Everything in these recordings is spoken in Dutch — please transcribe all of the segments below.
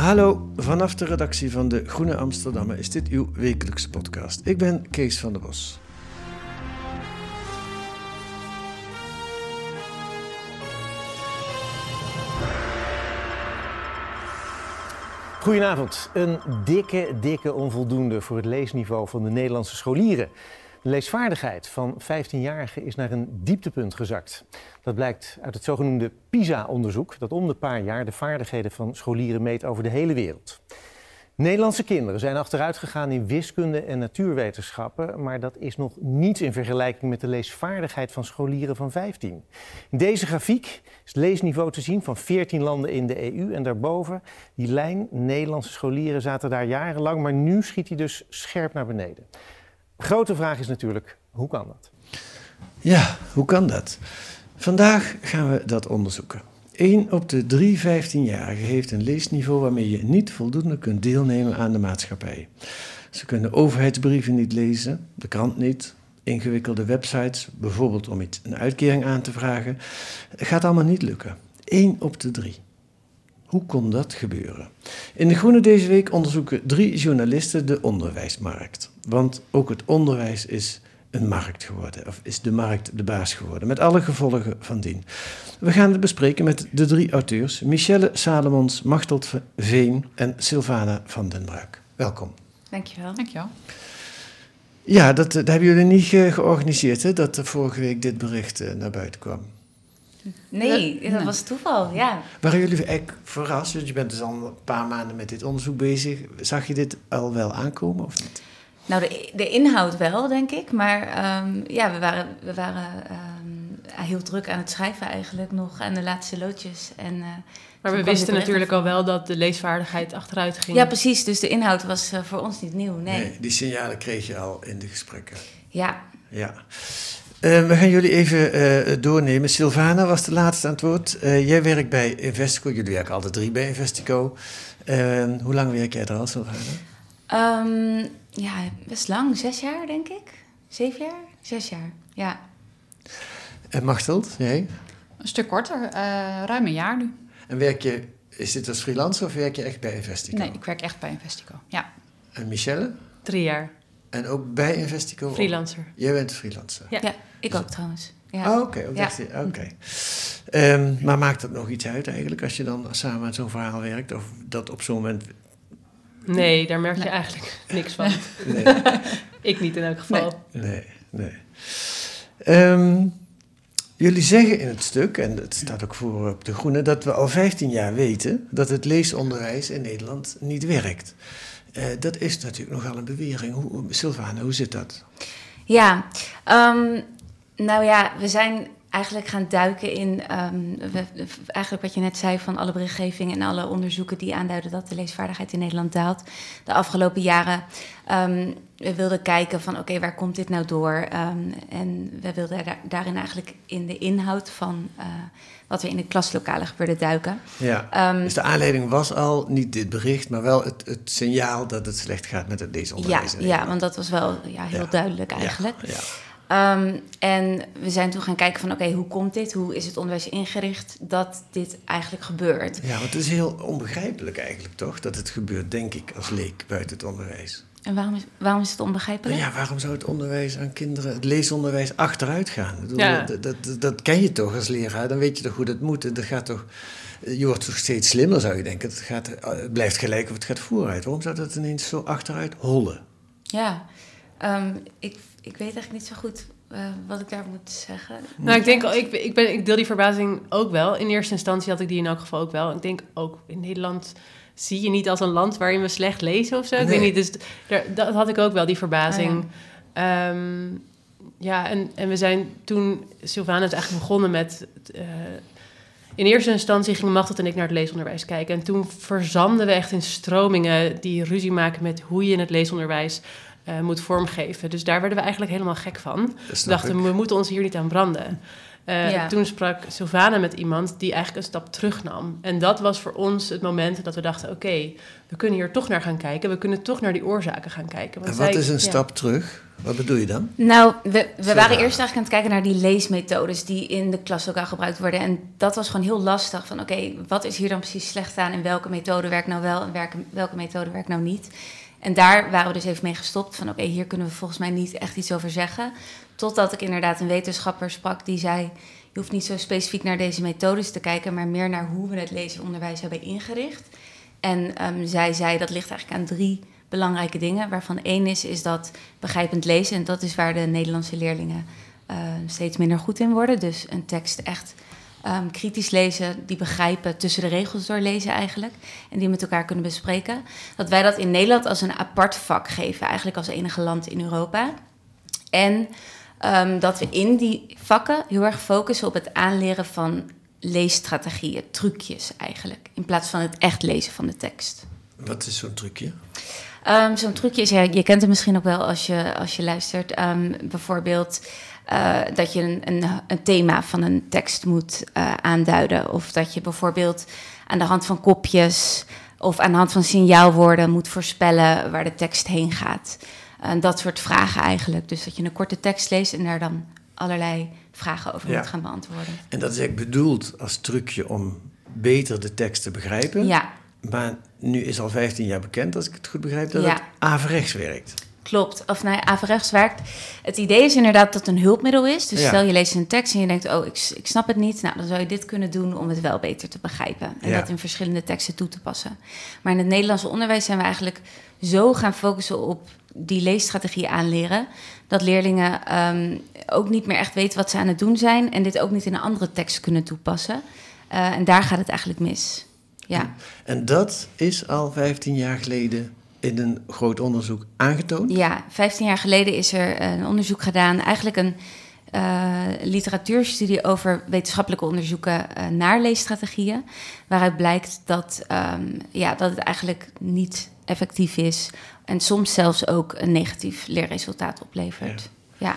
Hallo, vanaf de redactie van de Groene Amsterdammer is dit uw wekelijkse podcast. Ik ben Kees van der Bos. Goedenavond. Een dikke, dikke onvoldoende voor het leesniveau van de Nederlandse scholieren. De leesvaardigheid van 15-jarigen is naar een dieptepunt gezakt. Dat blijkt uit het zogenoemde PISA-onderzoek, dat om de paar jaar de vaardigheden van scholieren meet over de hele wereld. Nederlandse kinderen zijn achteruit gegaan in wiskunde en natuurwetenschappen, maar dat is nog niets in vergelijking met de leesvaardigheid van scholieren van 15. In deze grafiek is het leesniveau te zien van 14 landen in de EU en daarboven die lijn Nederlandse scholieren zaten daar jarenlang, maar nu schiet hij dus scherp naar beneden. Grote vraag is natuurlijk, hoe kan dat? Ja, hoe kan dat? Vandaag gaan we dat onderzoeken. 1 op de drie 15-jarigen heeft een leesniveau waarmee je niet voldoende kunt deelnemen aan de maatschappij. Ze kunnen overheidsbrieven niet lezen, de krant niet, ingewikkelde websites, bijvoorbeeld om iets, een uitkering aan te vragen. Het gaat allemaal niet lukken. 1 op de drie. Hoe kon dat gebeuren? In De Groene deze week onderzoeken drie journalisten de onderwijsmarkt. Want ook het onderwijs is een markt geworden, of is de markt de baas geworden, met alle gevolgen van dien. We gaan het bespreken met de drie auteurs, Michelle Salomons, Machteld Veen en Sylvana van den Braak. Welkom. Dankjewel. Dankjewel. Ja, dat, dat hebben jullie niet ge- georganiseerd, hè, dat er vorige week dit bericht eh, naar buiten kwam. Nee, dat nee. was toeval, ja. Waren jullie eigenlijk verrast? Want je bent dus al een paar maanden met dit onderzoek bezig. Zag je dit al wel aankomen of niet? Nou, de, de inhoud wel, denk ik. Maar ehm, ja, we waren, we waren ehm, heel druk aan het schrijven eigenlijk nog. Aan de laatste loodjes. En, eh, Maar we wisten natuurlijk al wel dat de leesvaardigheid achteruit ging. Ja, precies. Dus de inhoud was eh, voor ons niet nieuw, nee. die signalen kreeg je al in de gesprekken. Ja, Ja. Eh, we gaan jullie even eh, doornemen. Sylvana was de laatste aan het woord. Eh, jij werkt bij Investico. Jullie werken alle drie bij Investico. Eh, hoe lang werk jij er al, Sylvana? Ehm, ja, best lang. Zes jaar, denk ik. Zeven jaar? Zes jaar, ja. En Machteld, jij? Een stuk korter, eh, ruim een jaar nu. En werk je, is dit als freelancer of werk je echt bij Investico? Nee, ik werk echt bij Investico. Ja. En Michelle? Drie jaar. En ook bij Investico? Freelancer. Jij bent freelancer? Ja. Ja, ik ook trouwens. Ja. Oh, oké. ook Ja. dacht je- oké. Ehm, maar maakt dat nog iets uit eigenlijk als je dan samen aan zo'n verhaal werkt? Of dat op zo'n moment... Nee, daar merk je Nee. eigenlijk niks van. Nee, ik niet in elk geval. nee, nee. Ehm, jullie zeggen in het stuk, en het staat ook voor op De Groene... dat we al 15 jaar weten dat het leesonderwijs in Nederland niet werkt. Eh, dat is natuurlijk nogal een bewering. Hoe, Sylvana, hoe zit dat? Ja, ehm, nou ja, we zijn eigenlijk gaan duiken in ehm, we- eigenlijk wat je net zei van alle berichtgeving en alle onderzoeken die aanduiden dat de leesvaardigheid in Nederland daalt. De afgelopen jaren Ehm, we wilden kijken van oké, waar komt dit nou door? Ehm, en we wilden daar- daarin eigenlijk in de inhoud van eh, wat er in de klaslokalen gebeurde duiken. Ja. Dus de aanleiding was al niet dit bericht, maar wel het, het signaal dat het slecht gaat met het ja, leesonderwijs. ja, Nederland. want dat was wel ja, heel Ja. duidelijk Ja, eigenlijk. Ja, Ehm, en we zijn toen gaan kijken van oké, hoe komt dit? Hoe is het onderwijs ingericht dat dit eigenlijk gebeurt? Ja, want het is heel onbegrijpelijk eigenlijk toch, dat het gebeurt, denk ik, als leek buiten het onderwijs. En waarom is, waarom is het onbegrijpelijk? Ja, waarom zou het onderwijs aan kinderen, het leesonderwijs, achteruit gaan? Ik bedoel, Ja. dat, dat, dat ken je toch als leraar, dan weet je toch hoe dat moet. En Dat gaat toch, je wordt toch steeds slimmer, zou je denken. Het, gaat, het blijft gelijk of het gaat vooruit. Waarom zou dat ineens zo achteruit hollen? Ja, Ehm, ik, ik weet eigenlijk niet zo goed eh, wat ik daar moet zeggen. Nou, ik denk, ik, ik, ben, ik deel die verbazing ook wel. In eerste instantie had ik die in elk geval ook wel. Ik denk ook in Nederland zie je niet als een land waarin we slecht lezen of zo. Ik Nee. weet niet, dus daar, dat had ik ook wel, die verbazing. Oh Ehm, ja, en, en we zijn toen, Sylvana is eigenlijk begonnen met... eh, in eerste instantie gingen Machtel en ik naar het leesonderwijs kijken. En toen verzanden we echt in stromingen die ruzie maken met hoe je het leesonderwijs eh, moet vormgeven. Dus daar werden we eigenlijk helemaal gek van. We dachten, ik. we moeten ons hier niet aan branden. Eh, Ja. Toen sprak Sylvana met iemand die eigenlijk een stap terugnam. En dat was voor ons het moment dat we dachten... oké, we kunnen hier toch naar gaan kijken. We kunnen toch naar die oorzaken gaan kijken. Want En wat zij- is een ja. stap terug? Wat bedoel je dan? Nou, we, we waren eerst eigenlijk aan het kijken naar die leesmethodes die in de klas ook al gebruikt worden. En dat was gewoon heel lastig. Van oké, wat is hier dan precies slecht aan en welke methode werkt nou wel en welke, welke methode werkt nou niet? En daar waren we dus even mee gestopt van oké, hier kunnen we volgens mij niet echt iets over zeggen. Totdat ik inderdaad een wetenschapper sprak die zei, je hoeft niet zo specifiek naar deze methodes te kijken, maar meer naar hoe we het leesonderwijs hebben ingericht. En ehm, zij zei dat ligt eigenlijk aan drie belangrijke dingen. Waarvan één is, is dat begrijpend lezen. En dat is waar de Nederlandse leerlingen eh, steeds minder goed in worden. Dus een tekst echt ehm, kritisch lezen, die begrijpen, tussen de regels doorlezen eigenlijk. En die met elkaar kunnen bespreken. Dat wij dat in Nederland als een apart vak geven, eigenlijk als enige land in Europa. En ehm, dat we in die vakken heel erg focussen op het aanleren van leesstrategieën, trucjes eigenlijk. In plaats van het echt lezen van de tekst. Wat is zo'n trucje? Ehm, Zo'n trucje is, ja, je kent het misschien ook wel als je, als je luistert. Bijvoorbeeld eh, dat je een, een, een thema van een tekst moet eh, aanduiden. Of dat je bijvoorbeeld aan de hand van kopjes of aan de hand van signaalwoorden moet voorspellen waar de tekst heen gaat. En dat soort vragen eigenlijk. Dus dat je een korte tekst leest en daar dan allerlei vragen over Ja. moet gaan beantwoorden. En dat is eigenlijk bedoeld als trucje om beter de tekst te begrijpen. Ja, Maar nu is al 15 jaar bekend, als ik het goed begrijp, dat Ja. het averechts werkt. Klopt. Of nou, ja, averechts werkt. Het idee is inderdaad dat het een hulpmiddel is. Dus Ja. stel je leest een tekst en je denkt, oh, ik, ik snap het niet. Nou, dan zou je dit kunnen doen om het wel beter te begrijpen. En Ja. dat in verschillende teksten toe te passen. Maar in het Nederlandse onderwijs zijn we eigenlijk zo gaan focussen op die leesstrategie aanleren. Dat leerlingen ehm, ook niet meer echt weten wat ze aan het doen zijn. En dit ook niet in een andere tekst kunnen toepassen. Eh, en daar gaat het eigenlijk mis. Ja. En dat is al 15 jaar geleden in een groot onderzoek aangetoond. Ja, 15 jaar geleden is er een onderzoek gedaan, eigenlijk een eh, literatuurstudie over wetenschappelijke onderzoeken eh, naar leesstrategieën, waaruit blijkt dat, ehm, ja, dat het eigenlijk niet effectief is en soms zelfs ook een negatief leerresultaat oplevert. Ja.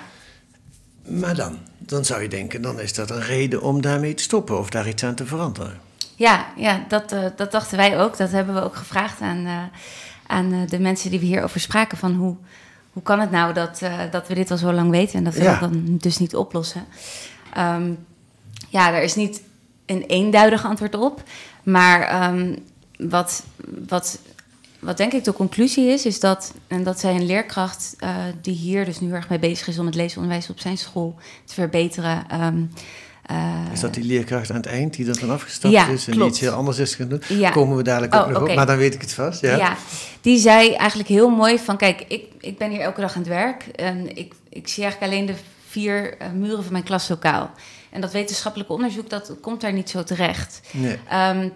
Maar dan, dan zou je denken, dan is dat een reden om daarmee te stoppen of daar iets aan te veranderen. Ja, ja dat, eh, dat dachten wij ook. Dat hebben we ook gevraagd aan, aan eh, de mensen die we hierover spraken. Van hoe, hoe kan het nou dat, eh, dat we dit al zo lang weten en dat we Ja. dat dan dus niet oplossen? Ehm, ja, er is niet een eenduidig antwoord op. Maar ehm, wat, wat, wat denk ik de conclusie is, is dat, en dat zij een leerkracht eh, die hier dus nu erg mee bezig is om het leesonderwijs op zijn school te verbeteren. ehm, eh, Is dat die leerkracht aan het eind die er dan afgestapt Ja, is en die klopt. iets heel anders is gaan doen? Ja. Komen we dadelijk ook Oh, nog oké. op, maar dan weet ik het vast. Ja. Ja. die zei eigenlijk heel mooi van... kijk, ik, ik ben hier elke dag aan het werk... en ik, ik zie eigenlijk alleen de vier eh, muren van mijn klaslokaal. En dat wetenschappelijke onderzoek, dat komt daar niet zo terecht. Nee. Ehm,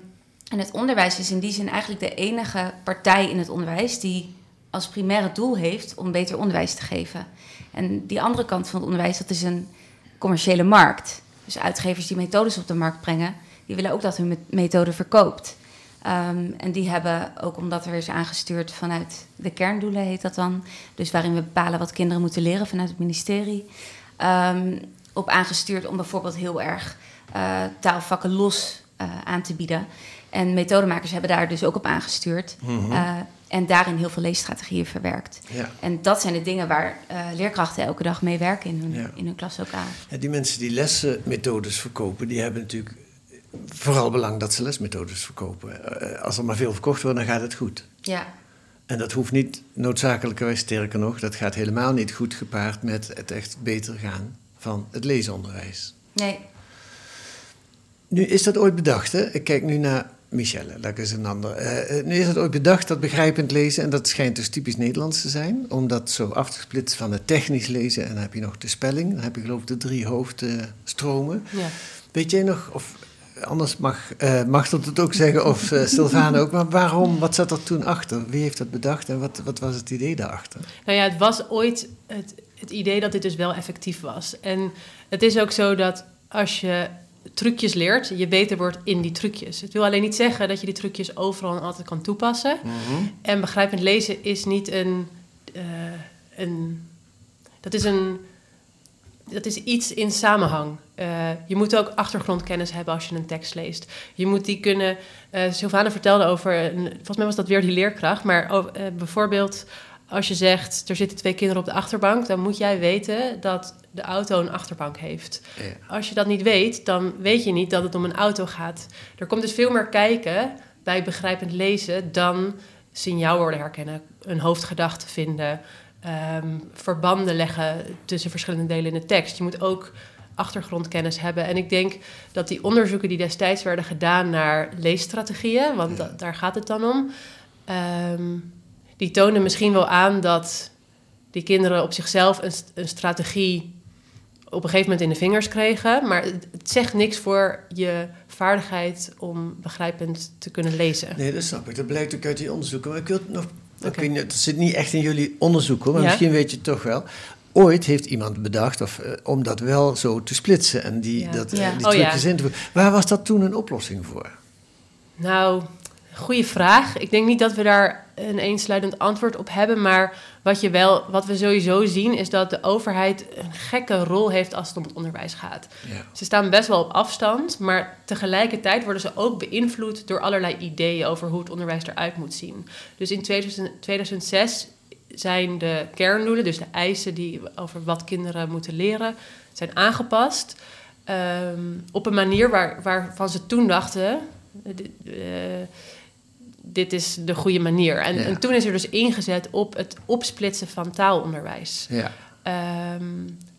en het onderwijs is in die zin eigenlijk de enige partij in het onderwijs... die als primaire doel heeft om beter onderwijs te geven. En die andere kant van het onderwijs, dat is een commerciële markt. Dus uitgevers die methodes op de markt brengen... die willen ook dat hun me- methode verkoopt. Ehm, en die hebben ook, omdat er is aangestuurd vanuit de kerndoelen, heet dat dan. Dus waarin we bepalen wat kinderen moeten leren vanuit het ministerie. ehm, op aangestuurd om bijvoorbeeld heel erg eh, taalvakken los eh, aan te bieden. En methodemakers hebben daar dus ook op aangestuurd. Mhm. eh, en daarin heel veel leesstrategieën verwerkt. Ja. En dat zijn de dingen waar eh, leerkrachten elke dag mee werken in hun, Ja. in hun klaslokaal. Ja, die mensen die lesmethodes verkopen, die hebben natuurlijk vooral belang dat ze lesmethodes verkopen. Eh, Als er maar veel verkocht wordt, dan gaat het goed. Ja, En dat hoeft niet noodzakelijkerwijs, sterker nog, dat gaat helemaal niet goed gepaard met het echt beter gaan van het leesonderwijs. nee, Nu is dat ooit bedacht, hè? Ik kijk nu naar Michelle, dat is een ander. Eh, eh, nu is het ooit bedacht dat begrijpend lezen, en dat schijnt dus typisch Nederlands te zijn, om dat zo af te splitsen van het technisch lezen. En dan heb je nog de spelling, dan heb je geloof ik de drie hoofdstromen. Ja. Weet jij nog, of anders mag, uh, mag dat het ook zeggen, of uh, Sylvana ook, maar waarom, wat zat er toen achter? Wie heeft dat bedacht en wat, wat was het idee daarachter? Nou ja, het was ooit het, het idee dat dit dus wel effectief was. En het is ook zo dat als je trucjes leert, je beter wordt in die trucjes. Het wil alleen niet zeggen dat je die trucjes overal en altijd kan toepassen. Mhm. En begrijpend lezen is niet een, uh, een. Dat is een. Dat is iets in samenhang. Uh, je moet ook achtergrondkennis hebben als je een tekst leest. Je moet die kunnen. Uh, Sylvana vertelde over. Een, volgens mij was dat weer die leerkracht. Maar uh, bijvoorbeeld als je zegt, er zitten twee kinderen op de achterbank, dan moet jij weten dat de auto een achterbank heeft. Ja. Als je dat niet weet, dan weet je niet dat het om een auto gaat. Er komt dus veel meer kijken bij begrijpend lezen dan signaalwoorden herkennen, een hoofdgedachte vinden, um, verbanden leggen tussen verschillende delen in de tekst. Je moet ook achtergrondkennis hebben. En ik denk dat die onderzoeken die destijds werden gedaan naar leesstrategieën, want daar gaat het dan om. Um, die tonen misschien wel aan dat die kinderen op zichzelf een, een, strategie op een gegeven moment in de vingers kregen. Maar het, het, zegt niks voor je vaardigheid om begrijpend te kunnen lezen. Nee, dat snap ik. Dat blijkt ook uit die onderzoeken. Maar ik wil het nog. Okay. Het zit niet echt in jullie onderzoek hoor, maar ja? misschien weet je het toch wel. Ooit heeft iemand bedacht of, uh, om dat wel zo te splitsen en die, ja. dat, ja. uh, die oh, trucjes in te voeren. Waar was dat toen een oplossing voor? Nou, goede vraag. Ik denk niet dat we daar een eensluidend antwoord op hebben. Maar wat, je wel, wat we sowieso zien is dat de overheid een gekke rol heeft als het om het onderwijs gaat. Ja. Ze staan best wel op afstand, maar tegelijkertijd worden ze ook beïnvloed door allerlei ideeën over hoe het onderwijs eruit moet zien. Dus in 2000, 2006 zijn de kerndoelen, dus de eisen die over wat kinderen moeten leren, zijn aangepast. Um, op een manier waar, waarvan ze toen dachten. Uh, dit is de goede manier. En, Ja. en toen is er dus ingezet op het opsplitsen van taalonderwijs. Ja. Ehm,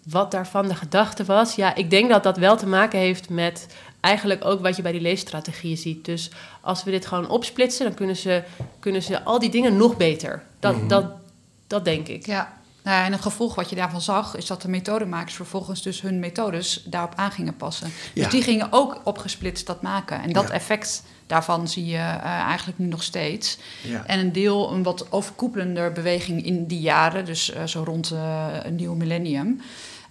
wat daarvan de gedachte was, ja, ik denk dat dat wel te maken heeft met eigenlijk ook wat je bij die leesstrategieën ziet. Dus als we dit gewoon opsplitsen, dan kunnen ze, kunnen ze al die dingen nog beter. Dat, Mhm. dat, dat denk ik. Ja. Nou, en een gevolg wat je daarvan zag, is dat de methodemakers vervolgens dus hun methodes daarop aan gingen passen. Ja. Dus die gingen ook opgesplitst dat maken. En dat Ja. effect daarvan zie je eh, eigenlijk nu nog steeds. Ja. En een deel, een wat overkoepelender beweging in die jaren, dus eh, zo rond eh, een nieuw millennium.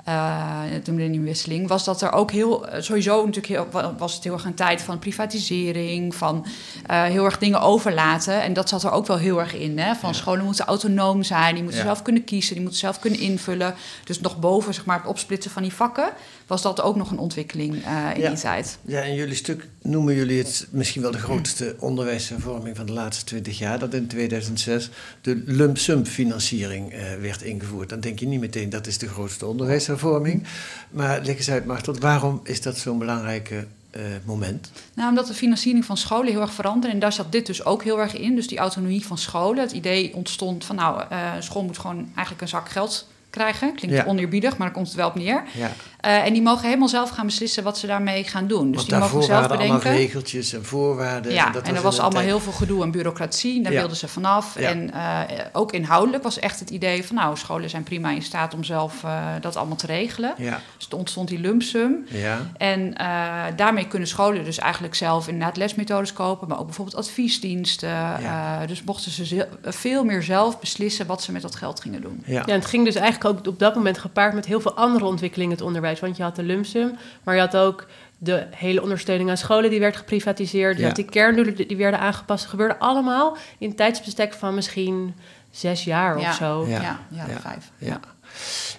eh, de millenniumwisseling, was dat er ook heel, sowieso natuurlijk heel, wa- was het heel erg een tijd van privatisering, van heel erg dingen overlaten. En dat zat er ook wel heel erg in. Hè? Van Ja. scholen moeten autonoom zijn, die moeten Ja. zelf kunnen kiezen, die moeten zelf kunnen invullen. Dus nog boven zeg maar, het opsplitsen van die vakken, was dat ook nog een ontwikkeling eh, in Ja. die tijd. Ja, in jullie stuk noemen jullie het misschien wel de grootste onderwijshervorming van de laatste 20 jaar. Dat in 2006 de lump sum financiering eh, werd ingevoerd. Dan denk je niet meteen dat is de grootste onderwijshervorming. Maar leg eens uit, Martel, waarom is dat zo'n belangrijke eh, moment? Nou, omdat de financiering van scholen heel erg veranderde. En daar zat dit dus ook heel erg in. Dus die autonomie van scholen. Het idee ontstond van, nou, een school moet gewoon eigenlijk een zak geld krijgen. Klinkt Ja. oneerbiedig, maar daar komt het wel op neer. Ja, Eh, en die mogen helemaal zelf gaan beslissen wat ze daarmee gaan doen. Dus want die mogen zelf waren allemaal bedenken. regeltjes en voorwaarden. Ja, en, dat er in was een allemaal tijd- heel veel gedoe en bureaucratie. Daar Ja. wilden ze vanaf. Ja. En eh, ook inhoudelijk was echt het idee van... nou, scholen zijn prima in staat om zelf eh, dat allemaal te regelen. Ja, Dus er ontstond die lump sum. ja, En eh, daarmee kunnen scholen dus eigenlijk zelf inderdaad lesmethodes kopen... maar ook bijvoorbeeld adviesdiensten. Ja. Eh, dus mochten ze veel meer zelf beslissen wat ze met dat geld gingen doen. ja. Ja, en het ging dus eigenlijk ook op dat moment gepaard met heel veel andere ontwikkelingen in het onderwijs. Want je had de lump sum, maar je had ook de hele ondersteuning aan scholen die werd geprivatiseerd. Je Ja. had die kerndoelen die die werden aangepast. Dat gebeurde allemaal in een tijdsbestek van misschien zes jaar Ja. of zo. Ja. Ja, ja, Ja. vijf. Ja.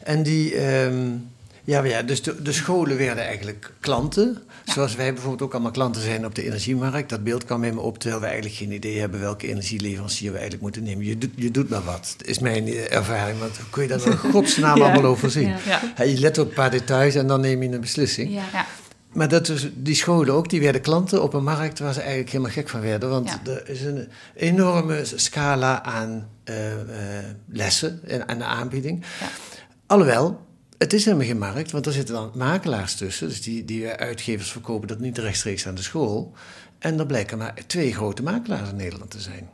En die, ehm, ja, ja, dus de, de scholen werden eigenlijk klanten. Ja. Zoals wij bijvoorbeeld ook allemaal klanten zijn op de energiemarkt. Dat beeld kwam in me op, terwijl we eigenlijk geen idee hebben welke energieleverancier we eigenlijk moeten nemen. Je doet, je doet maar wat, dat is mijn eh, ervaring. Want hoe kun je daar in godsnaam Ja. allemaal over zien? Ja. Ja. Ja, je let op een paar details en dan neem je een beslissing. Ja. Ja. Maar dat dus, die scholen ook, die werden klanten op een markt waar ze eigenlijk helemaal gek van werden. Want Ja. er is een enorme scala aan eh, eh, lessen en aan de aanbieding. Ja. Alhoewel, het is helemaal geen markt, want er zitten dan makelaars tussen. Dus die, die uitgevers verkopen dat niet rechtstreeks aan de school. En er blijken maar twee grote makelaars in Nederland te zijn.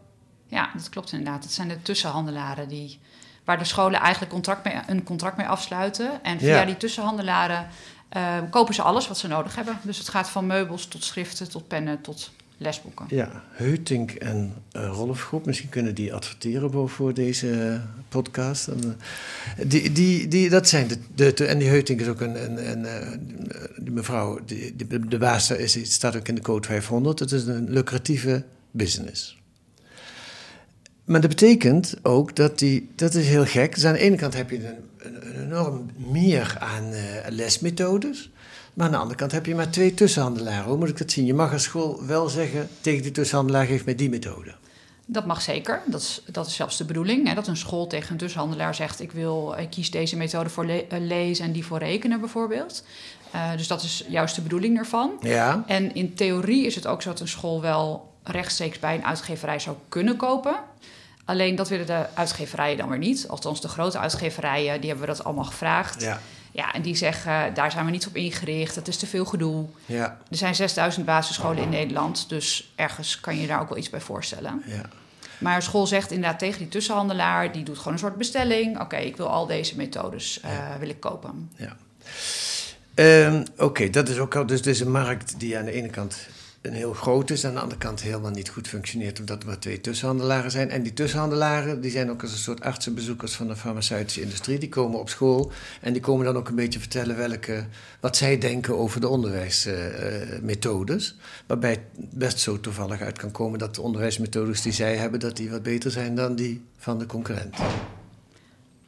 Ja, dat klopt inderdaad. Het zijn de tussenhandelaren die, waar de scholen eigenlijk contract mee, een contract mee afsluiten. En via Ja. die tussenhandelaren eh, kopen ze alles wat ze nodig hebben. Dus het gaat van meubels tot schriften, tot pennen, tot lesboeken. Ja, Heutink en uh, Rolf misschien kunnen die adverteren voor- deze podcast. Eh, die, die, die, dat zijn de, de, de- en die Heutink is ook een, een, eh, mevrouw, die- de baas is, staat ook in de code 500. Het is een lucratieve business. Maar dat betekent ook dat die, dat is heel gek. Dus aan de ene kant heb je een, een, enorm meer aan lesmethodes. Maar aan de andere kant heb je maar twee tussenhandelaren. Hoe moet ik dat zien? Je mag als school wel zeggen tegen die tussenhandelaar, geef mij die methode. Dat mag zeker. Dat is, dat is zelfs de bedoeling. Hè, dat een school tegen een tussenhandelaar zegt: ik, wil, ik kies deze methode voor le- eh, lezen en die voor rekenen, bijvoorbeeld. Eh, dus dat is juist de bedoeling ervan. Ja. En in theorie is het ook zo dat een school wel rechtstreeks bij een uitgeverij zou kunnen kopen. Alleen dat willen de uitgeverijen dan weer niet. Althans, de grote uitgeverijen, die hebben we dat allemaal gevraagd. Ja. Ja, en die zeggen, daar zijn we niet op ingericht. Dat is te veel gedoe. Ja. Er zijn 6000 basisscholen in Nederland. Dus ergens kan je daar ook wel iets bij voorstellen. Ja. Maar een school zegt inderdaad tegen die tussenhandelaar... die doet gewoon een soort bestelling. Oké, ik wil al deze methodes eh, wil ik kopen. Ja. Ehm, Oké, dat is ook al. Dus dit is een markt die aan de ene kant een heel groot is, aan de andere kant helemaal niet goed functioneert, omdat er maar twee tussenhandelaren zijn. En die tussenhandelaren die zijn ook als een soort artsenbezoekers van de farmaceutische industrie. Die komen op school en die komen dan ook een beetje vertellen welke, wat zij denken over de onderwijsmethodes. waarbij het best zo toevallig uit kan komen dat de onderwijsmethodes die zij hebben, dat die wat beter zijn dan die van de concurrent.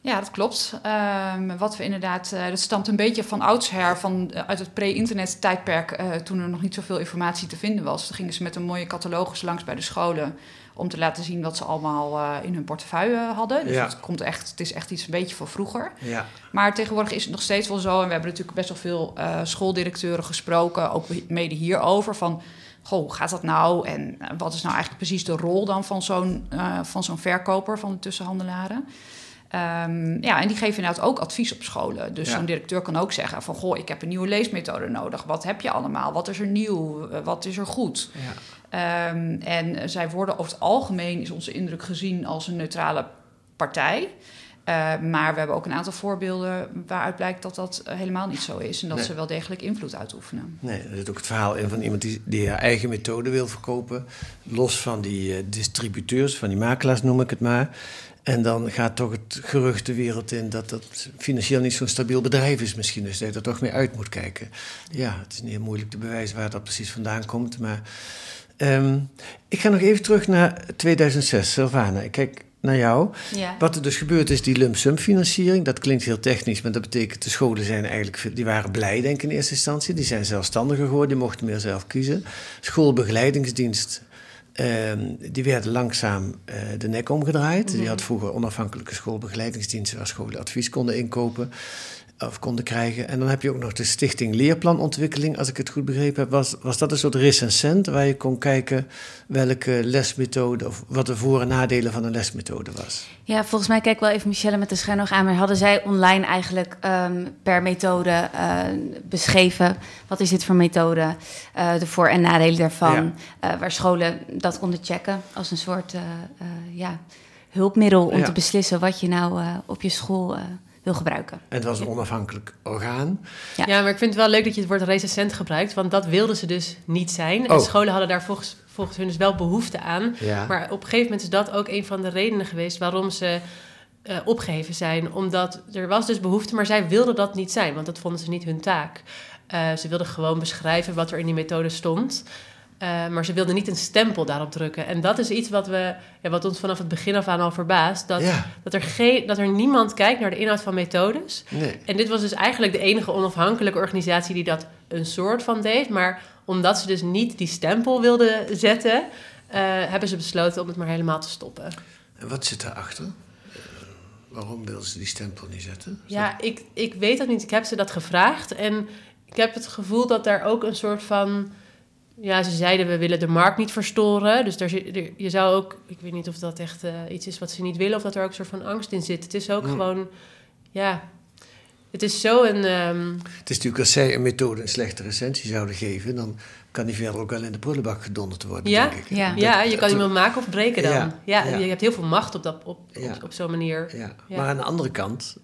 Ja, dat klopt. Ehm, wat we inderdaad, eh, dat stamt een beetje van oudsher, van, eh, uit het pre-internet tijdperk, eh, toen er nog niet zoveel informatie te vinden was. Toen gingen ze met een mooie catalogus langs bij de scholen om te laten zien wat ze allemaal in hun portefeuille hadden. Dus Ja. het, komt echt, het is echt iets een beetje van vroeger. Ja. Maar tegenwoordig is het nog steeds wel zo, en we hebben natuurlijk best wel veel schooldirecteuren gesproken, ook mede hierover, van goh, hoe gaat dat nou? En wat is nou eigenlijk precies de rol dan van zo'n van zo'n verkoper, van de tussenhandelaren? Ehm, ja, en die geven inderdaad ook advies op scholen. Dus Ja. zo'n directeur kan ook zeggen van... goh, ik heb een nieuwe leesmethode nodig. Wat heb je allemaal? Wat is er nieuw? Eh, Wat is er goed? Ja. Ehm, en zij worden over het algemeen, is onze indruk, gezien als een neutrale partij. Eh, maar we hebben ook een aantal voorbeelden waaruit blijkt dat dat eh, helemaal niet zo is. En dat Nee. ze wel degelijk invloed uitoefenen. Nee, er zit ook het verhaal in van iemand die, die haar eigen methode wil verkopen. Los van die eh, distributeurs, van die makelaars noem ik het maar. En dan gaat toch het gerucht de wereld in dat dat financieel niet zo'n stabiel bedrijf is misschien. Dus dat je er toch mee uit moet kijken. Ja, het is niet heel moeilijk te bewijzen waar dat precies vandaan komt. Maar ehm, ik ga nog even terug naar 2006. Sylvana, ik kijk naar jou. Ja. Wat er dus gebeurd is, die lump sum financiering, dat klinkt heel technisch, maar dat betekent de scholen zijn eigenlijk, die waren blij denk ik in eerste instantie, die zijn zelfstandiger geworden, die mochten meer zelf kiezen. Schoolbegeleidingsdienst, ehm, die werden langzaam eh, de nek omgedraaid. Die had vroeger onafhankelijke schoolbegeleidingsdiensten waar scholen advies konden inkopen of konden krijgen. En dan heb je ook nog de stichting Leerplanontwikkeling, als ik het goed begrepen heb. Was, was dat een soort recensent waar je kon kijken welke lesmethode of wat de voor- en nadelen van een lesmethode was? Ja, volgens mij kijk wel even Michelle met de scherm nog aan. Maar hadden zij online eigenlijk ehm, per methode eh, beschreven... wat is dit voor methode, eh, de voor- en nadelen daarvan... eh, waar scholen dat konden checken als een soort ja, hulpmiddel... om Ja. te beslissen wat je nou op je school wil gebruiken. En het was een onafhankelijk orgaan. Ja. Ja. maar ik vind het wel leuk dat je het woord recensent gebruikt, want dat wilden ze dus niet zijn. En Oh. scholen hadden daar volgens, volgens hun dus wel behoefte aan. Ja. Maar op een gegeven moment is dat ook een van de redenen geweest waarom ze eh, opgeheven zijn. Omdat er was dus behoefte, maar zij wilden dat niet zijn, want dat vonden ze niet hun taak. Eh, ze wilden gewoon beschrijven wat er in die methode stond. Eh, maar ze wilden niet een stempel daarop drukken. En dat is iets wat, we, ja, wat ons vanaf het begin af aan al verbaast. Dat, Ja. dat, er geen, dat er niemand kijkt naar de inhoud van methodes. Nee. En dit was dus eigenlijk de enige onafhankelijke organisatie die dat een soort van deed. Maar omdat ze dus niet die stempel wilden zetten, eh, hebben ze besloten om het maar helemaal te stoppen. En wat zit daarachter? Eh, waarom wilden ze die stempel niet zetten? Ja, ik, ik weet dat niet. Ik heb ze dat gevraagd. En ik heb het gevoel dat daar ook een soort van. Ja, ze zeiden we willen de markt niet verstoren. Dus daar, zit- je zou ook. Ik weet niet of dat echt eh, iets is wat ze niet willen. Of dat er ook een soort van angst in zit. Het is ook Hmm. gewoon. Ja. Het is zo een... ehm, Het is natuurlijk als zij een methode een slechte recensie zouden geven, dan kan die verder ook wel in de prullenbak gedonderd worden, ja, denk ik. Ja. ja, je kan iemand maken of breken dan. Ja, Ja, ja. je hebt heel veel macht op, dat, op, Ja. op, op zo'n manier. Ja. Ja. Maar aan de andere kant,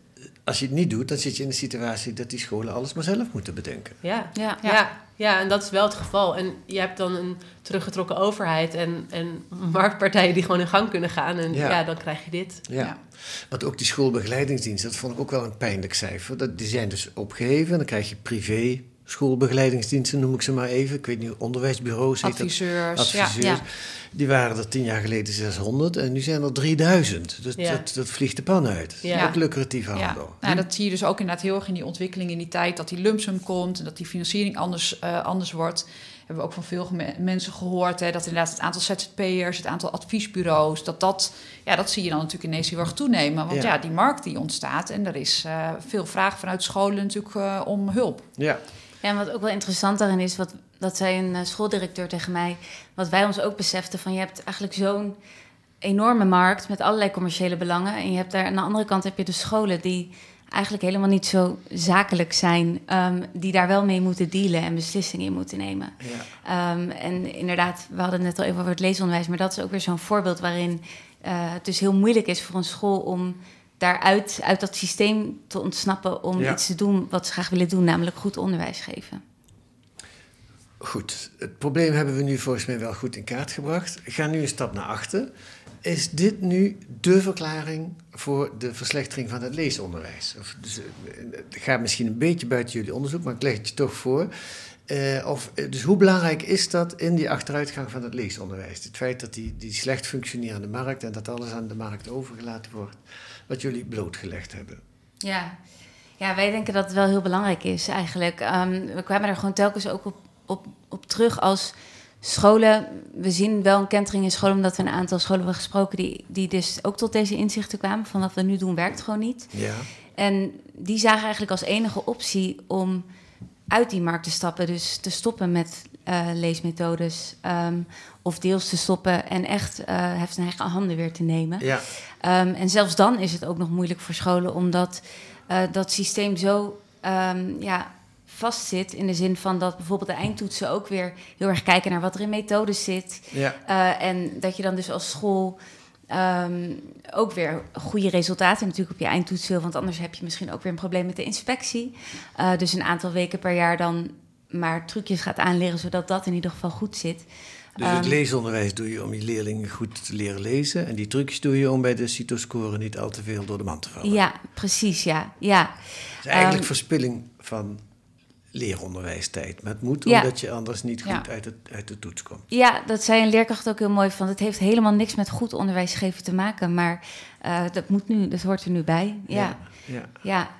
als je het niet doet, dan zit je in de situatie dat die scholen alles maar zelf moeten bedenken. Ja. Ja. Ja. Ja. en dat is wel het geval. En je hebt dan een teruggetrokken overheid en, en marktpartijen die gewoon in gang kunnen gaan. En Ja. ja, dan krijg je dit. Ja. Ja. Want ook die schoolbegeleidingsdiensten, dat vond ik ook wel een pijnlijk cijfer. Dat, die zijn dus opgeheven. Dan krijg je privé schoolbegeleidingsdiensten, noem ik ze maar even. Ik weet niet, onderwijsbureaus dat. Adviseurs. Ja. Adviseurs. ja. Die waren er tien jaar geleden 600 en nu zijn er 3000. Dus Ja. dat, dat vliegt de pan uit. Ja. Ook lucratieve Ja, handel. nou, dat zie je dus ook inderdaad heel erg in die ontwikkeling in die tijd dat die lumpsum komt en dat die financiering anders, eh, anders wordt. Hebben we ook van veel me- mensen gehoord hè, dat inderdaad het aantal ZZP'ers, het aantal adviesbureaus, dat dat, ja, dat zie je dan natuurlijk ineens heel erg toenemen. Want Ja. ja, die markt die ontstaat en er is eh, veel vraag vanuit scholen natuurlijk eh, om hulp. Ja. Ja, en wat ook wel interessant daarin is, wat, dat zei een eh, schooldirecteur tegen mij, wat wij ons ook beseften, van je hebt eigenlijk zo'n enorme markt met allerlei commerciële belangen. En je hebt daar aan de andere kant heb je de scholen die eigenlijk helemaal niet zo zakelijk zijn, ehm, die daar wel mee moeten dealen en beslissingen in moeten nemen. Ja. Ehm, en inderdaad, we hadden het net al even over het leesonderwijs, maar dat is ook weer zo'n voorbeeld waarin eh, het dus heel moeilijk is voor een school om daaruit uit dat systeem te ontsnappen om Ja. iets te doen wat ze graag willen doen, namelijk goed onderwijs geven. Goed, het probleem hebben we nu volgens mij wel goed in kaart gebracht. Ik ga nu een stap naar achter. Is dit nu de verklaring voor de verslechtering van het leesonderwijs? Of, dus, eh, het gaat misschien een beetje buiten jullie onderzoek, maar ik leg het je toch voor. Eh, of, eh, dus hoe belangrijk is dat in die achteruitgang van het leesonderwijs? Het feit dat die, die slecht functionerende markt en dat alles aan de markt overgelaten wordt, wat jullie blootgelegd hebben. Ja. ja, wij denken dat het wel heel belangrijk is eigenlijk. Ehm, we kwamen er gewoon telkens ook op, op, op terug als scholen. We zien wel een kentering in scholen, omdat we een aantal scholen hebben gesproken die, die dus ook tot deze inzichten kwamen. Van wat we nu doen werkt gewoon niet. Ja. En die zagen eigenlijk als enige optie om uit die markt te stappen. Dus te stoppen met eh, leesmethodes. ehm, of deels te stoppen en echt eh heft in eigen handen weer te nemen. Ja. Ehm, en zelfs dan is het ook nog moeilijk voor scholen, omdat eh, dat systeem zo ehm, ja, vastzit. In de zin van dat bijvoorbeeld de eindtoetsen ook weer heel erg kijken naar wat er in methodes zit. Ja. Eh, en dat je dan dus als school ehm, ook weer goede resultaten natuurlijk op je eindtoets wil. Want anders heb je misschien ook weer een probleem met de inspectie. Dus een aantal weken per jaar dan maar trucjes gaat aanleren, zodat dat in ieder geval goed zit. Dus het Ehm, leesonderwijs doe je om je leerlingen goed te leren lezen. En die trucjes doe je om bij de CITO-score niet al te veel door de man te vallen. Ja, precies, ja. ja. Het is eigenlijk Ehm, verspilling van leeronderwijstijd. Maar het moet Ja. omdat je anders niet goed Ja. uit, het, uit de toets komt. Ja, dat zei een leerkracht ook heel mooi van. Het heeft helemaal niks met goed onderwijs geven te maken, maar eh, dat moet nu, dat hoort er nu bij. Ja, Ja. ja.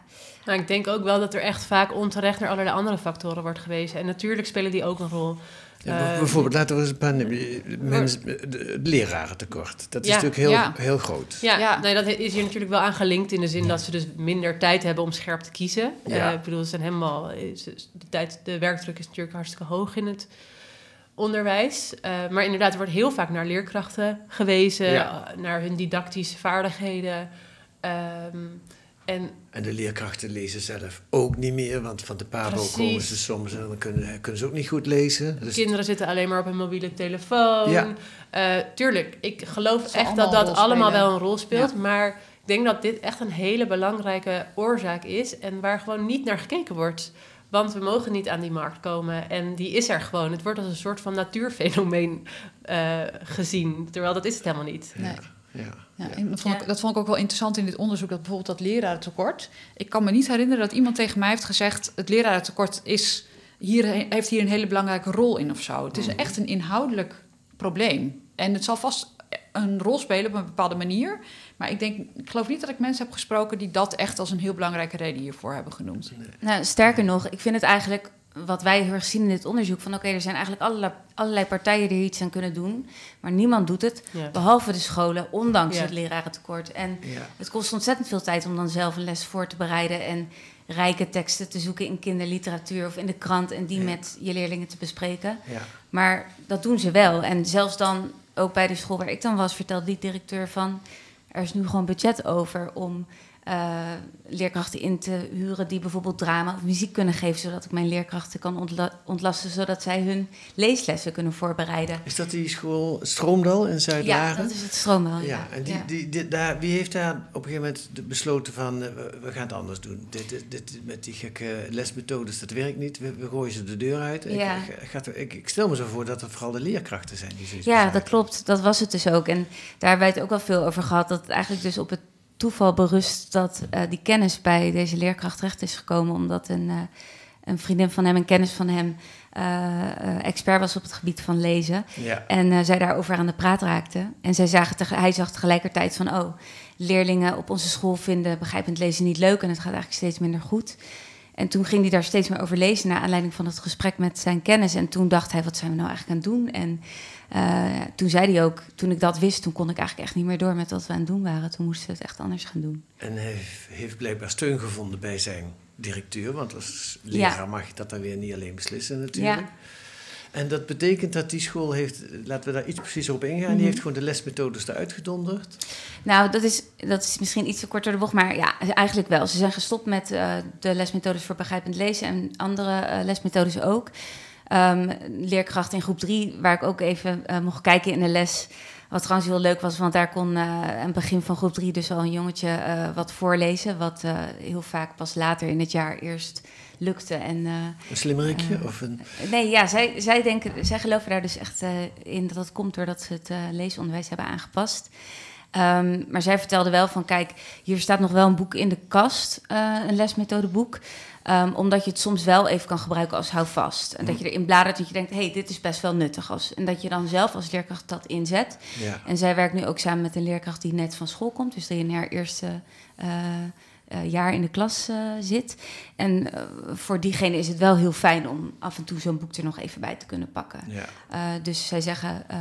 Maar ik denk ook wel dat er echt vaak onterecht naar allerlei andere factoren wordt gewezen. En natuurlijk spelen die ook een rol. Ja, Eh, bijvoorbeeld, laten we eens een paar. Mensen, het lerarentekort. Dat is Ja. natuurlijk heel, Ja. heel groot. Ja, Ja. Nee, dat is hier natuurlijk wel aan gelinkt in de zin dat ze dus minder tijd hebben om scherp te kiezen. Ja. Eh, ik bedoel, ze zijn helemaal, de, tijd, de werkdruk is natuurlijk hartstikke hoog in het onderwijs. Eh, maar inderdaad, er wordt heel vaak naar leerkrachten gewezen, Ja. eh, naar hun didactische vaardigheden. Ehm, en En de leerkrachten lezen zelf ook niet meer, want van de PABO Precies. komen ze soms en dan kunnen, kunnen ze ook niet goed lezen. Dus kinderen zitten alleen maar op hun mobiele telefoon. Ja. Eh, tuurlijk, ik geloof echt dat dat allemaal spelen. wel een rol speelt. Ja. Maar ik denk dat dit echt een hele belangrijke oorzaak is. En waar gewoon niet naar gekeken wordt. Want we mogen niet aan die markt komen. En die is er gewoon. Het wordt als een soort van natuurfenomeen eh, gezien. Terwijl dat is het helemaal niet. Nee. Ja. Ja, en dat, vond ik, dat vond ik ook wel interessant in dit onderzoek, dat bijvoorbeeld dat lerarentekort. Ik kan me niet herinneren dat iemand tegen mij heeft gezegd: het lerarentekort is hier, heeft hier een hele belangrijke rol in of zo. Het is echt een inhoudelijk probleem. En het zal vast een rol spelen op een bepaalde manier. Maar ik, denk, ik geloof niet dat ik mensen heb gesproken die dat echt als een heel belangrijke reden hiervoor hebben genoemd. Nou, sterker nog, ik vind het eigenlijk wat wij heel erg zien in dit onderzoek: van oké, er zijn eigenlijk allerlei, allerlei partijen die iets aan kunnen doen, maar niemand doet het, Ja. behalve de scholen, ondanks Ja. het lerarentekort. En Ja. het kost ontzettend veel tijd om dan zelf een les voor te bereiden en rijke teksten te zoeken in kinderliteratuur of in de krant en die Ja. met je leerlingen te bespreken. Ja. Maar dat doen ze wel. En zelfs dan, ook bij de school waar ik dan was, vertelde die directeur van... er is nu gewoon budget over om eh, leerkrachten in te huren die bijvoorbeeld drama of muziek kunnen geven, zodat ik mijn leerkrachten kan ontla ontlasten, zodat zij hun leeslessen kunnen voorbereiden. Is dat die school Stroomdal in Zuid-Laren? Ja, dat is het Stroomdal. Ja, Ja, en die, ja. Die, die- daar, wie heeft daar op een gegeven moment besloten van, eh, we, gaan het anders doen. Dit, dit, dit- met die gekke lesmethodes, dat werkt niet. We, we gooien ze de deur uit. Ik- Ja. Ik, gaat ik, ik stel me zo voor dat het vooral de leerkrachten zijn die Ja, besluiten. dat klopt. Dat was het dus ook. En daar hebben wij het ook wel veel over gehad. Dat het eigenlijk dus op het toeval berust dat eh, die kennis bij deze leerkracht terecht is gekomen. Omdat een, eh, een vriendin van hem, een kennis van hem, eh, expert was op het gebied van lezen. Ja. En zij daarover aan de praat raakte. En zij zagen hij zag tegelijkertijd van, oh, leerlingen op onze school vinden begrijpend lezen niet leuk en het gaat eigenlijk steeds minder goed. En toen ging hij daar steeds meer over lezen naar aanleiding van het gesprek met zijn kennis. En toen dacht hij, wat zijn we nou eigenlijk aan het doen? En eh, toen zei hij ook, toen ik dat wist, toen kon ik eigenlijk echt niet meer door met wat we aan het doen waren. Toen moesten we het echt anders gaan doen. En hij heeft blijkbaar steun gevonden bij zijn directeur. Want als leraar Ja. mag je dat dan weer niet alleen beslissen natuurlijk. Ja. En dat betekent dat die school heeft, laten we daar iets preciezer op ingaan, Mhm. die heeft gewoon de lesmethodes eruit gedonderd. Nou, dat is, dat is misschien iets te kort door de bocht, maar ja, eigenlijk wel. Ze zijn gestopt met eh, de lesmethodes voor begrijpend lezen en andere eh, lesmethodes ook. Ehm, leerkracht in groep 3, waar ik ook even eh, mocht kijken in de les. Wat trouwens heel leuk was, want daar kon eh, aan het begin van groep 3 dus al een jongetje eh, wat voorlezen. Wat eh, heel vaak pas later in het jaar eerst lukte. En, Een slimmerikje of een... Nee, ja, zij, zij, denken, zij geloven daar dus echt in dat dat komt doordat ze het leesonderwijs hebben aangepast. Ehm, maar zij vertelde wel van, kijk, hier staat nog wel een boek in de kast, eh, een lesmethodeboek. Ehm, omdat je het soms wel even kan gebruiken als houvast. En dat je erin bladert dat je denkt, hé, hey, dit is best wel nuttig. Als, en dat je dan zelf als leerkracht dat inzet. Ja. En zij werkt nu ook samen met een leerkracht die net van school komt. Dus die in haar eerste eh, eh, jaar in de klas zit. En voor diegene is het wel heel fijn om af en toe zo'n boek er nog even bij te kunnen pakken. Ja. Dus zij zeggen, eh,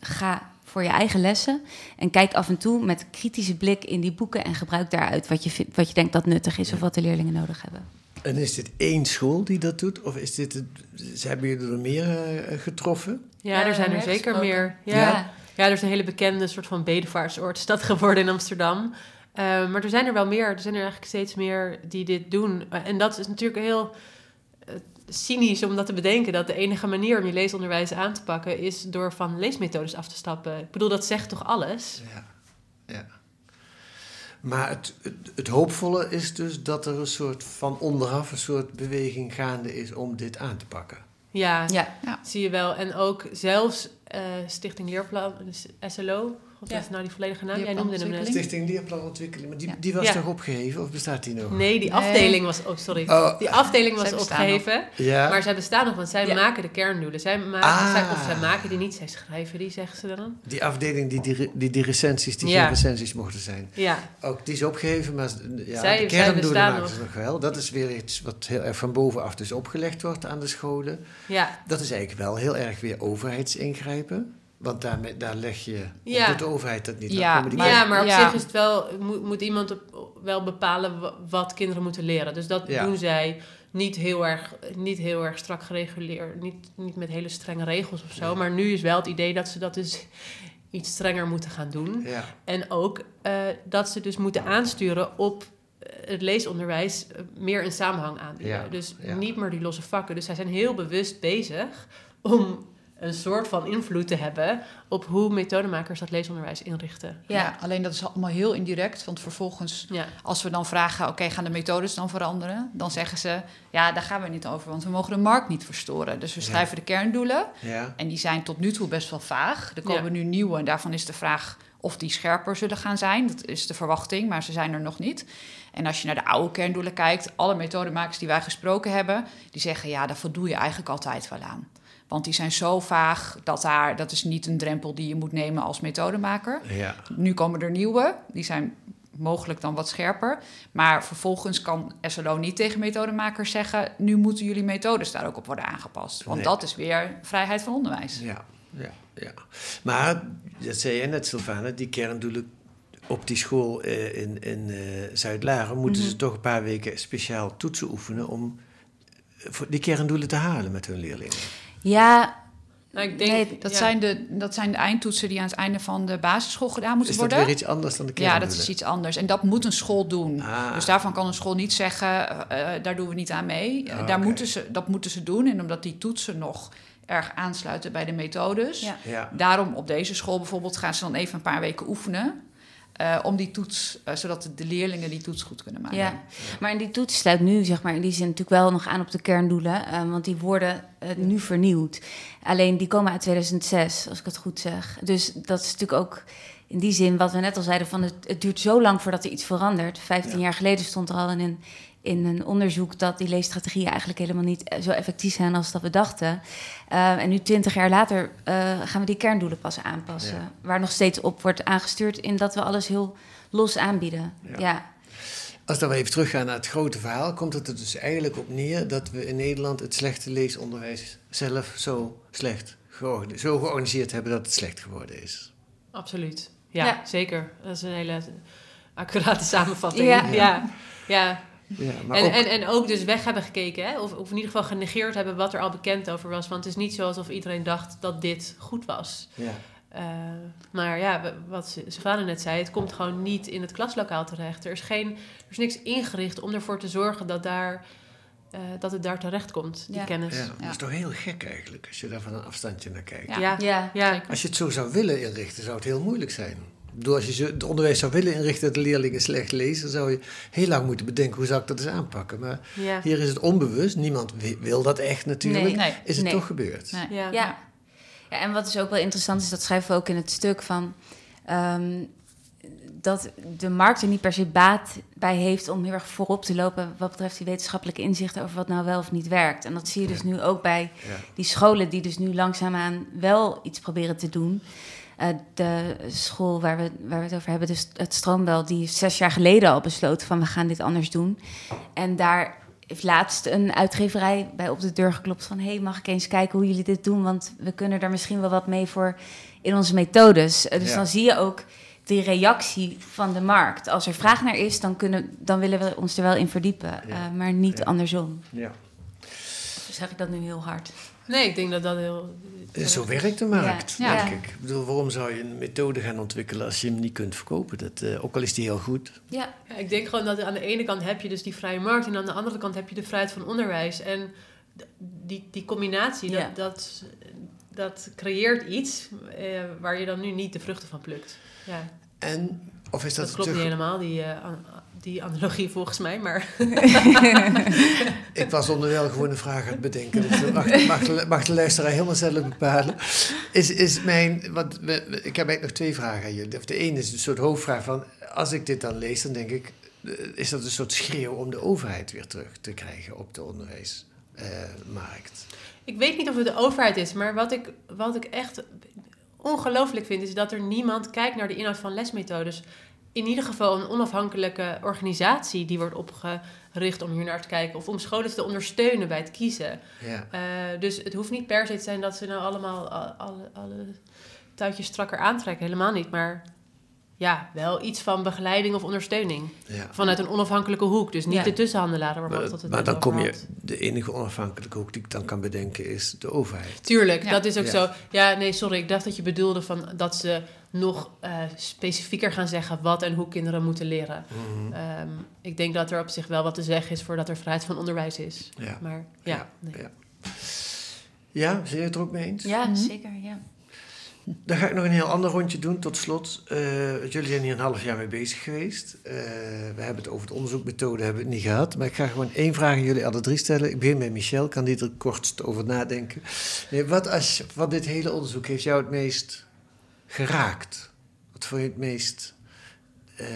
ga voor je eigen lessen en kijk af en toe met kritische blik in die boeken en gebruik daaruit wat je, vindt, wat je denkt dat nuttig is of wat de leerlingen nodig hebben. En is dit één school die dat doet? Of is dit het, ze hebben jullie er meer eh, getroffen? Ja, er zijn er zeker gesproken. meer. Ja. Ja. Ja. er is een hele bekende soort van bedevaartsoord geworden in Amsterdam. Eh, maar er zijn er wel meer. Er zijn er eigenlijk steeds meer die dit doen. Eh, en dat is natuurlijk heel cynisch om dat te bedenken. Dat de enige manier om je leesonderwijs aan te pakken... is door van leesmethodes af te stappen. Ik bedoel, dat zegt toch alles? Ja. ja. Maar het, het, het hoopvolle is dus dat er een soort van onderaf... een soort beweging gaande is om dit aan te pakken. Ja, Ja, Ja. zie je wel. En ook zelfs eh, Stichting Leerplan, dus SLO... Wat Ja. is nou die volledige naam? Jij noemde hem net. Stichting Leerplanontwikkeling, maar die, Ja. die was Ja. toch opgeheven of bestaat die nog? Nee, die Nee. afdeling was... Oh, sorry. Oh. Die afdeling was opgeheven. Ja. Maar zij bestaan nog, want zij Ja. maken de kerndoelen. Zij maken, Ah. zij, of zij maken die niet, zij schrijven die, zeggen ze dan. Die afdeling die die, die, die recensies, die Ja. geen recensies mochten zijn. Ja, Ook die is opgeheven, maar ja, Zij- de kerndoelen bestaan maken ze nog. nog wel. Dat is weer iets wat heel erg van bovenaf dus opgelegd wordt aan de scholen. ja. Dat is eigenlijk wel heel erg weer overheidsingrijpen. Want daarmee, daar leg je, Ja. doet de overheid dat niet. Dan Ja, komen die Maar, ja, maar op ja. zich is het wel, moet, moet iemand op- wel bepalen wa- wat kinderen moeten leren. Dus dat Ja. doen zij niet heel erg, niet heel erg strak gereguleerd. Niet, niet met hele strenge regels of zo. Maar nu is wel het idee dat ze dat dus iets strenger moeten gaan doen. Ja, En ook eh, dat ze dus moeten aansturen op eh, het leesonderwijs eh, meer een samenhang aanbieden. Ja, Dus ja. niet meer die losse vakken. Dus zij zijn heel bewust bezig om een soort van invloed te hebben op hoe methodemakers dat leesonderwijs inrichten. Ja. Ja. alleen dat is allemaal heel indirect. Want vervolgens, Ja, als we dan vragen... oké, gaan de methodes dan veranderen? Dan zeggen ze, ja, daar gaan we niet over... want we mogen de markt niet verstoren. Dus we Ja. schrijven de kerndoelen... ja. en die zijn tot nu toe best wel vaag. Er komen Ja. nu nieuwe en daarvan is de vraag... of die scherper zullen gaan zijn. Dat is de verwachting, maar ze zijn er nog niet. En als je naar de oude kerndoelen kijkt... alle methodemakers die wij gesproken hebben... die zeggen, ja, daar voldoe je eigenlijk altijd wel aan. Want die zijn zo vaag dat daar, dat is niet een drempel die je moet nemen als methodemaker. ja. Nu komen er nieuwe, die zijn mogelijk dan wat scherper. Maar vervolgens kan SLO niet tegen methodemakers zeggen... nu moeten jullie methodes daar ook op worden aangepast. Want Nee. dat is weer vrijheid van onderwijs. Ja, ja, ja. Maar, dat zei jij net, Sylvana, die kerndoelen op die school eh, in, in eh, Zuid-Laren... moeten Mhm. ze toch een paar weken speciaal toetsen oefenen... om die kerndoelen te halen met hun leerlingen. Ja, Nou, ik denk, Nee, dat, ja. zijn de, dat zijn de eindtoetsen die aan het einde van de basisschool gedaan moeten Is dat worden. weer iets anders dan de Ja, dat is iets anders. En dat moet een school doen. Ah. Dus daarvan kan een school niet zeggen, eh, daar doen we niet aan mee. Eh, Ah, daar moeten ze, dat moeten ze doen. En omdat die toetsen nog erg aansluiten bij de methodes. Ja. Ja. Daarom op deze school bijvoorbeeld gaan ze dan even een paar weken oefenen. Eh, om die toets, eh, zodat de leerlingen die toets goed kunnen maken. Ja, maar in die toets sluit nu, zeg maar, in die zin natuurlijk wel nog aan op de kerndoelen. eh, want die worden nu vernieuwd. Alleen die komen uit 2006, als ik het goed zeg. Dus dat is natuurlijk ook in die zin wat we net al zeiden: van het, het duurt zo lang voordat er iets verandert. Vijftien jaar geleden stond er al in een, in een onderzoek dat die leesstrategieën eigenlijk helemaal niet eh, zo effectief zijn als dat we dachten. Eh, en nu, twintig jaar later, eh, gaan we die kerndoelen pas aanpassen. Ja. Waar nog steeds op wordt aangestuurd in dat we alles heel los aanbieden. Ja. ja. Als dan we even teruggaan naar het grote verhaal, komt het er dus eigenlijk op neer dat we in Nederland het slechte leesonderwijs zelf zo slecht georganiseerd, zo georganiseerd hebben dat het slecht geworden is. Absoluut. Ja, Ja. zeker. Dat is een hele accurate samenvatting. Ja. Ja, ja. maar En, ook, en, en ook dus weg hebben gekeken, hè? Of, of in ieder geval genegeerd hebben wat er al bekend over was. Want het is niet zo alsof iedereen dacht dat dit goed was. ja. Eh, maar ja, wat Savannah net zei, het komt gewoon niet in het klaslokaal terecht. Er is, geen, er is niks ingericht om ervoor te zorgen dat, daar, eh, dat het daar terecht komt, die Ja. kennis. Ja, dat is toch heel gek eigenlijk, als je daar van een afstandje naar kijkt. Ja. Ja, Ja. ja. Als je het zo zou willen inrichten, zou het heel moeilijk zijn. Bedoel, als je het onderwijs zou willen inrichten dat de leerlingen slecht lezen, zou je heel lang moeten bedenken hoe zou ik dat eens aanpakken. Maar ja. hier is het onbewust, niemand wi- wil dat echt natuurlijk. Nee. Nee. Is het Nee. toch gebeurd? Nee. ja. Ja. ja, en wat dus ook wel interessant is, dat schrijven we ook in het stuk van. ehm, dat de markt er niet per se baat bij heeft om heel erg voorop te lopen wat betreft die wetenschappelijke inzichten over wat nou wel of niet werkt. En dat zie je dus nu ook bij Ja. die scholen die dus nu langzaamaan wel iets proberen te doen. Eh, de school waar we, waar we het over hebben, dus het Stroombel, die zes jaar geleden al besloten van we gaan dit anders doen. En daar heeft laatst een uitgeverij bij op de deur geklopt van... hé, hey, mag ik eens kijken hoe jullie dit doen? Want we kunnen daar misschien wel wat mee voor in onze methodes. Eh, Dus Ja. dan zie je ook die reactie van de markt. Als er vraag naar is, dan, kunnen, dan willen we ons er wel in verdiepen. Ja. eh, maar niet Ja. andersom. Ja. Of zeg ik dat nu heel hard? Nee, ik denk dat dat heel... Zo werkt de markt, Ja. denk Ja. ik. Ik bedoel, waarom zou je een methode gaan ontwikkelen als je hem niet kunt verkopen? Dat, eh, ook al is die heel goed. Ja, Ja, ik denk gewoon dat aan de ene kant heb je dus die vrije markt... en aan de andere kant heb je de vrijheid van onderwijs. En die, die combinatie, Ja. dat, dat, dat creëert iets... eh, waar je dan nu niet de vruchten van plukt. Ja, En, of is dat, dat, klopt te- niet helemaal, die, eh, die analogie volgens mij, maar... Ik was onderwijl gewoon een vraag aan het bedenken. Dus dat mag, mag, de, mag de luisteraar helemaal zelf bepalen. Is, is mijn, want we, ik heb eigenlijk nog twee vragen aan jullie. Of de ene is een soort hoofdvraag van... Als ik dit dan lees, dan denk ik... eh, Is dat een soort schreeuw om de overheid weer terug te krijgen op de onderwijsmarkt? Ik weet niet of het de overheid is, maar wat ik, wat ik echt ongelooflijk vind, is dat er niemand kijkt naar de inhoud van lesmethodes. In ieder geval een onafhankelijke organisatie die wordt opgericht om hier naar te kijken. Of om scholen te ondersteunen bij het kiezen. ja. Eh, dus het hoeft niet per se te zijn dat ze nou allemaal alle, alle touwtjes strakker aantrekken. Helemaal niet. Maar ja, wel iets van begeleiding of ondersteuning. ja. Vanuit een onafhankelijke hoek. Dus niet Ja. de tussenhandelaren Maar, het maar net dan kom je... De enige onafhankelijke hoek die ik dan kan bedenken is de overheid. Tuurlijk, Ja. dat is ook Ja. zo. Ja, nee, sorry. Ik dacht dat je bedoelde van dat ze nog eh, specifieker gaan zeggen wat en hoe kinderen moeten leren. Mhm. Ehm, ik denk dat er op zich wel wat te zeggen is voordat er vrijheid van onderwijs is. Ja. Maar ja, Ja. nee. Ja. Ja, zijn jullie het er ook mee eens? ja Mhm. zeker. Ja. Dan ga ik nog een heel ander rondje doen tot slot. Eh, jullie zijn hier een half jaar mee bezig geweest. Eh, we hebben het over de onderzoekmethode hebben het niet gehad. Maar ik ga gewoon één vraag aan jullie alle drie stellen. Ik begin met Michel, kan die er kortst over nadenken. Nee, wat als, van dit hele onderzoek heeft jou het meest geraakt? Wat vond je het meest... eh,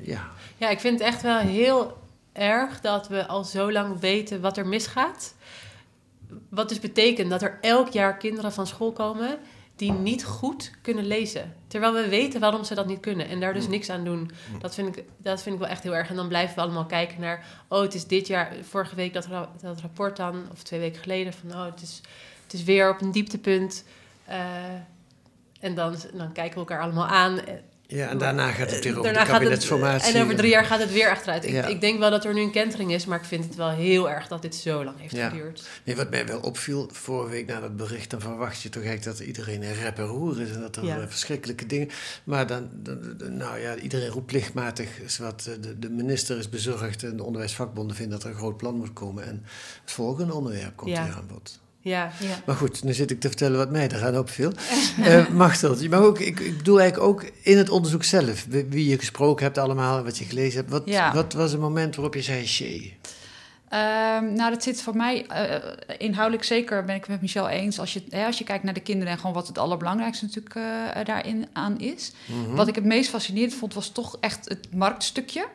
ja, ja, ik vind het echt wel heel erg dat we al zo lang weten wat er misgaat. Wat dus betekent dat er elk jaar kinderen van school komen die niet goed kunnen lezen. Terwijl we weten waarom ze dat niet kunnen en daar dus niks aan doen. Dat vind ik, dat vind ik wel echt heel erg. En dan blijven we allemaal kijken naar... oh, het is dit jaar, vorige week dat, ra- dat rapport dan... of twee weken geleden van... oh, het is, het is weer op een dieptepunt. Eh, en dan, dan kijken we elkaar allemaal aan. Ja, en daarna gaat het weer over Daarna de kabinetsformatie. en over drie jaar gaat het weer achteruit. Ik, Ja. ik denk wel dat er nu een kentering is, maar ik vind het wel heel erg dat dit zo lang heeft Ja. geduurd. Nee, wat mij wel opviel vorige week na dat bericht, dan verwacht je toch eigenlijk dat iedereen een rep en roer is en dat er Ja. eh, verschrikkelijke dingen. Maar dan, nou ja, iedereen roept plichtmatig, zowat, eh, de, de minister is bezorgd en de onderwijsvakbonden vinden dat er een groot plan moet komen. En het volgende onderwerp komt Ja. weer aan bod. Ja. Maar goed, nu zit ik te vertellen wat mij eraan opviel. Eh Machtel, je mag ook, ik, ik bedoel eigenlijk ook in het onderzoek zelf, wie je gesproken hebt allemaal, wat je gelezen hebt. Wat, Ja. wat was een moment waarop je zei, shee? Ehm, nou, dat zit voor mij eh, inhoudelijk zeker, ben ik het met Michel eens. Als je, hè, als je kijkt naar de kinderen en gewoon wat het allerbelangrijkste natuurlijk eh, daarin aan is. Mhm. Wat ik het meest fascinerend vond, was toch echt het marktstukje.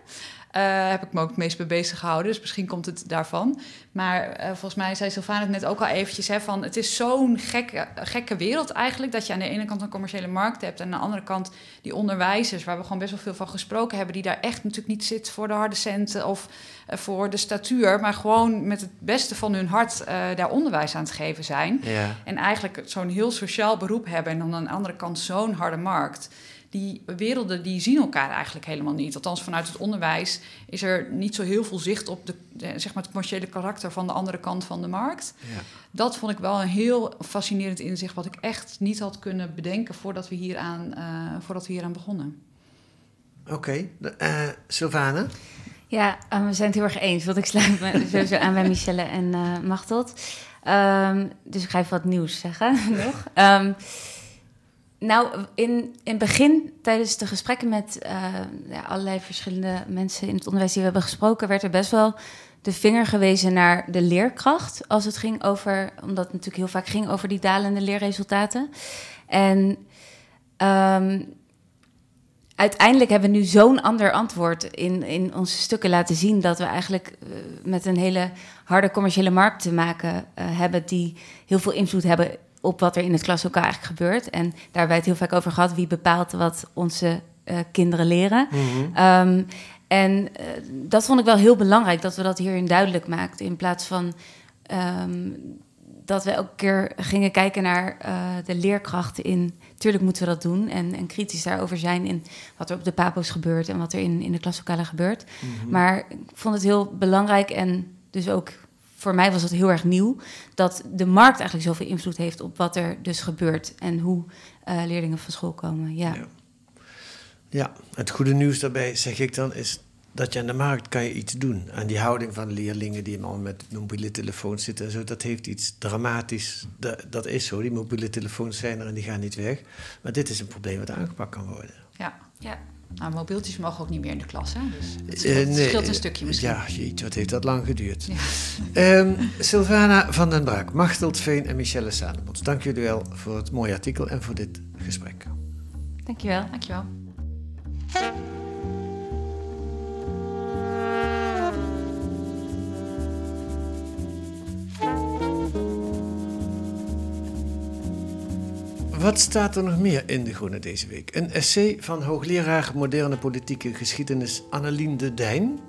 Eh heb ik me ook het meest mee bezig gehouden, dus misschien komt het daarvan. Maar eh, volgens mij zei Sylvana het net ook al eventjes, hè, van het is zo'n gekke, gekke wereld eigenlijk, dat je aan de ene kant een commerciële markt hebt en aan de andere kant die onderwijzers, waar we gewoon best wel veel van gesproken hebben, die daar echt natuurlijk niet zit voor de harde centen of eh, voor de statuur, maar gewoon met het beste van hun hart daar onderwijs aan het geven zijn. Ja. En eigenlijk zo'n heel sociaal beroep hebben en dan aan de andere kant zo'n harde markt. Die werelden die zien elkaar eigenlijk helemaal niet. Althans, vanuit het onderwijs is er niet zo heel veel zicht op de, de, zeg maar het commerciële karakter van de andere kant van de markt. Ja. Dat vond ik wel een heel fascinerend inzicht, wat ik echt niet had kunnen bedenken voordat we hieraan, eh voordat we hieraan begonnen. Oké, eh Sylvana? Ja, eh, we zijn het heel erg eens. Want ik sluit me sowieso aan bij Michelle en eh. Ehm, dus ik ga even wat nieuws zeggen nog. Ehm, nou, in, in het begin, tijdens de gesprekken met eh, ja, allerlei verschillende mensen in het onderwijs die we hebben gesproken, werd er best wel de vinger gewezen naar de leerkracht. Als het ging over, omdat het natuurlijk heel vaak ging over die dalende leerresultaten. En ehm, uiteindelijk hebben we nu zo'n ander antwoord in, in onze stukken laten zien dat we eigenlijk eh, met een hele harde commerciële markt te maken eh, hebben die heel veel invloed hebben op wat er in het klaslokaal eigenlijk gebeurt. En daar hebben wij het heel vaak over gehad. Wie bepaalt wat onze eh, kinderen leren? Ehm, en eh, dat vond ik wel heel belangrijk, dat we dat hierin duidelijk maakten. In plaats van ehm, dat we elke keer gingen kijken naar eh, de leerkrachten in... Tuurlijk moeten we dat doen en, en kritisch daarover zijn... in wat er op de papo's gebeurt en wat er in, in de klaslokalen gebeurt. Maar ik vond het heel belangrijk en dus ook... Voor mij was het heel erg nieuw dat de markt eigenlijk zoveel invloed heeft op wat er dus gebeurt en hoe eh, leerlingen van school komen. Ja. Ja. Ja, het goede nieuws daarbij, zeg ik dan, is dat je aan de markt kan je iets doen. Aan die houding van leerlingen die allemaal met mobiele telefoons zitten en zo. Dat heeft iets dramatisch. Dat, dat is zo, die mobiele telefoons zijn er en die gaan niet weg. Maar dit is een probleem wat aangepakt kan worden. Ja. Ja. Nou, mobieltjes mogen ook niet meer in de klas, hè? Dus het Eh, scheelt, nee, scheelt een stukje misschien. Ja, jeetje, wat heeft dat lang geduurd. Ja. Ehm, Sylvana van den Braak, Machteld Veen en Michelle Salomons. Dank jullie wel voor het mooie artikel en voor dit gesprek. Dankjewel. Dankjewel. Wat staat er nog meer in De Groene deze week? Een essay van hoogleraar moderne politieke geschiedenis Annelien de Dijn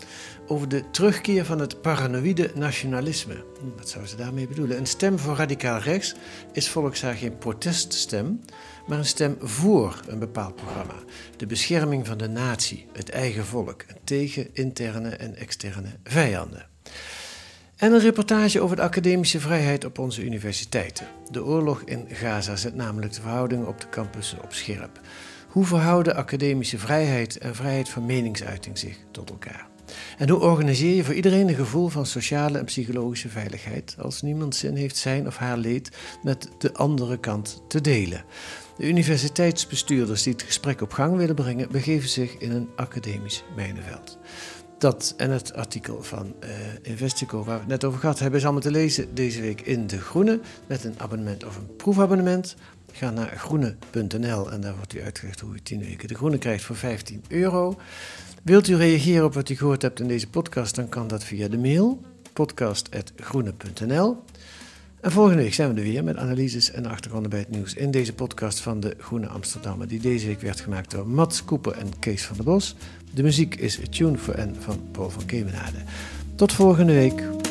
over de terugkeer van het paranoïde nationalisme. Wat zou ze daarmee bedoelen? Een stem voor radicaal rechts is volgens haar geen proteststem, maar een stem voor een bepaald programma. De bescherming van de natie, het eigen volk, en tegen interne en externe vijanden. En een reportage over de academische vrijheid op onze universiteiten. De oorlog in Gaza zet namelijk de verhoudingen op de campussen op scherp. Hoe verhouden academische vrijheid en vrijheid van meningsuiting zich tot elkaar? En hoe organiseer je voor iedereen een gevoel van sociale en psychologische veiligheid als niemand zin heeft zijn of haar leed met de andere kant te delen? De universiteitsbestuurders die het gesprek op gang willen brengen, begeven zich in een academisch mijnenveld. Dat en het artikel van eh, Investico, waar we het net over gehad hebben, is allemaal te lezen deze week in De Groene. Met een abonnement of een proefabonnement. Ga naar groene.nl en daar wordt u uitgelegd hoe u 10 weken De Groene krijgt voor 15 euro. Wilt u reageren op wat u gehoord hebt in deze podcast, dan kan dat via de mail podcast.groene.nl. En volgende week zijn we er weer met analyses en achtergronden bij het nieuws in deze podcast van de Groene Amsterdammer, die deze week werd gemaakt door Mats Koeper en Kees van der Bos. De muziek is Tune for N van Paul van Kemenade. Tot volgende week.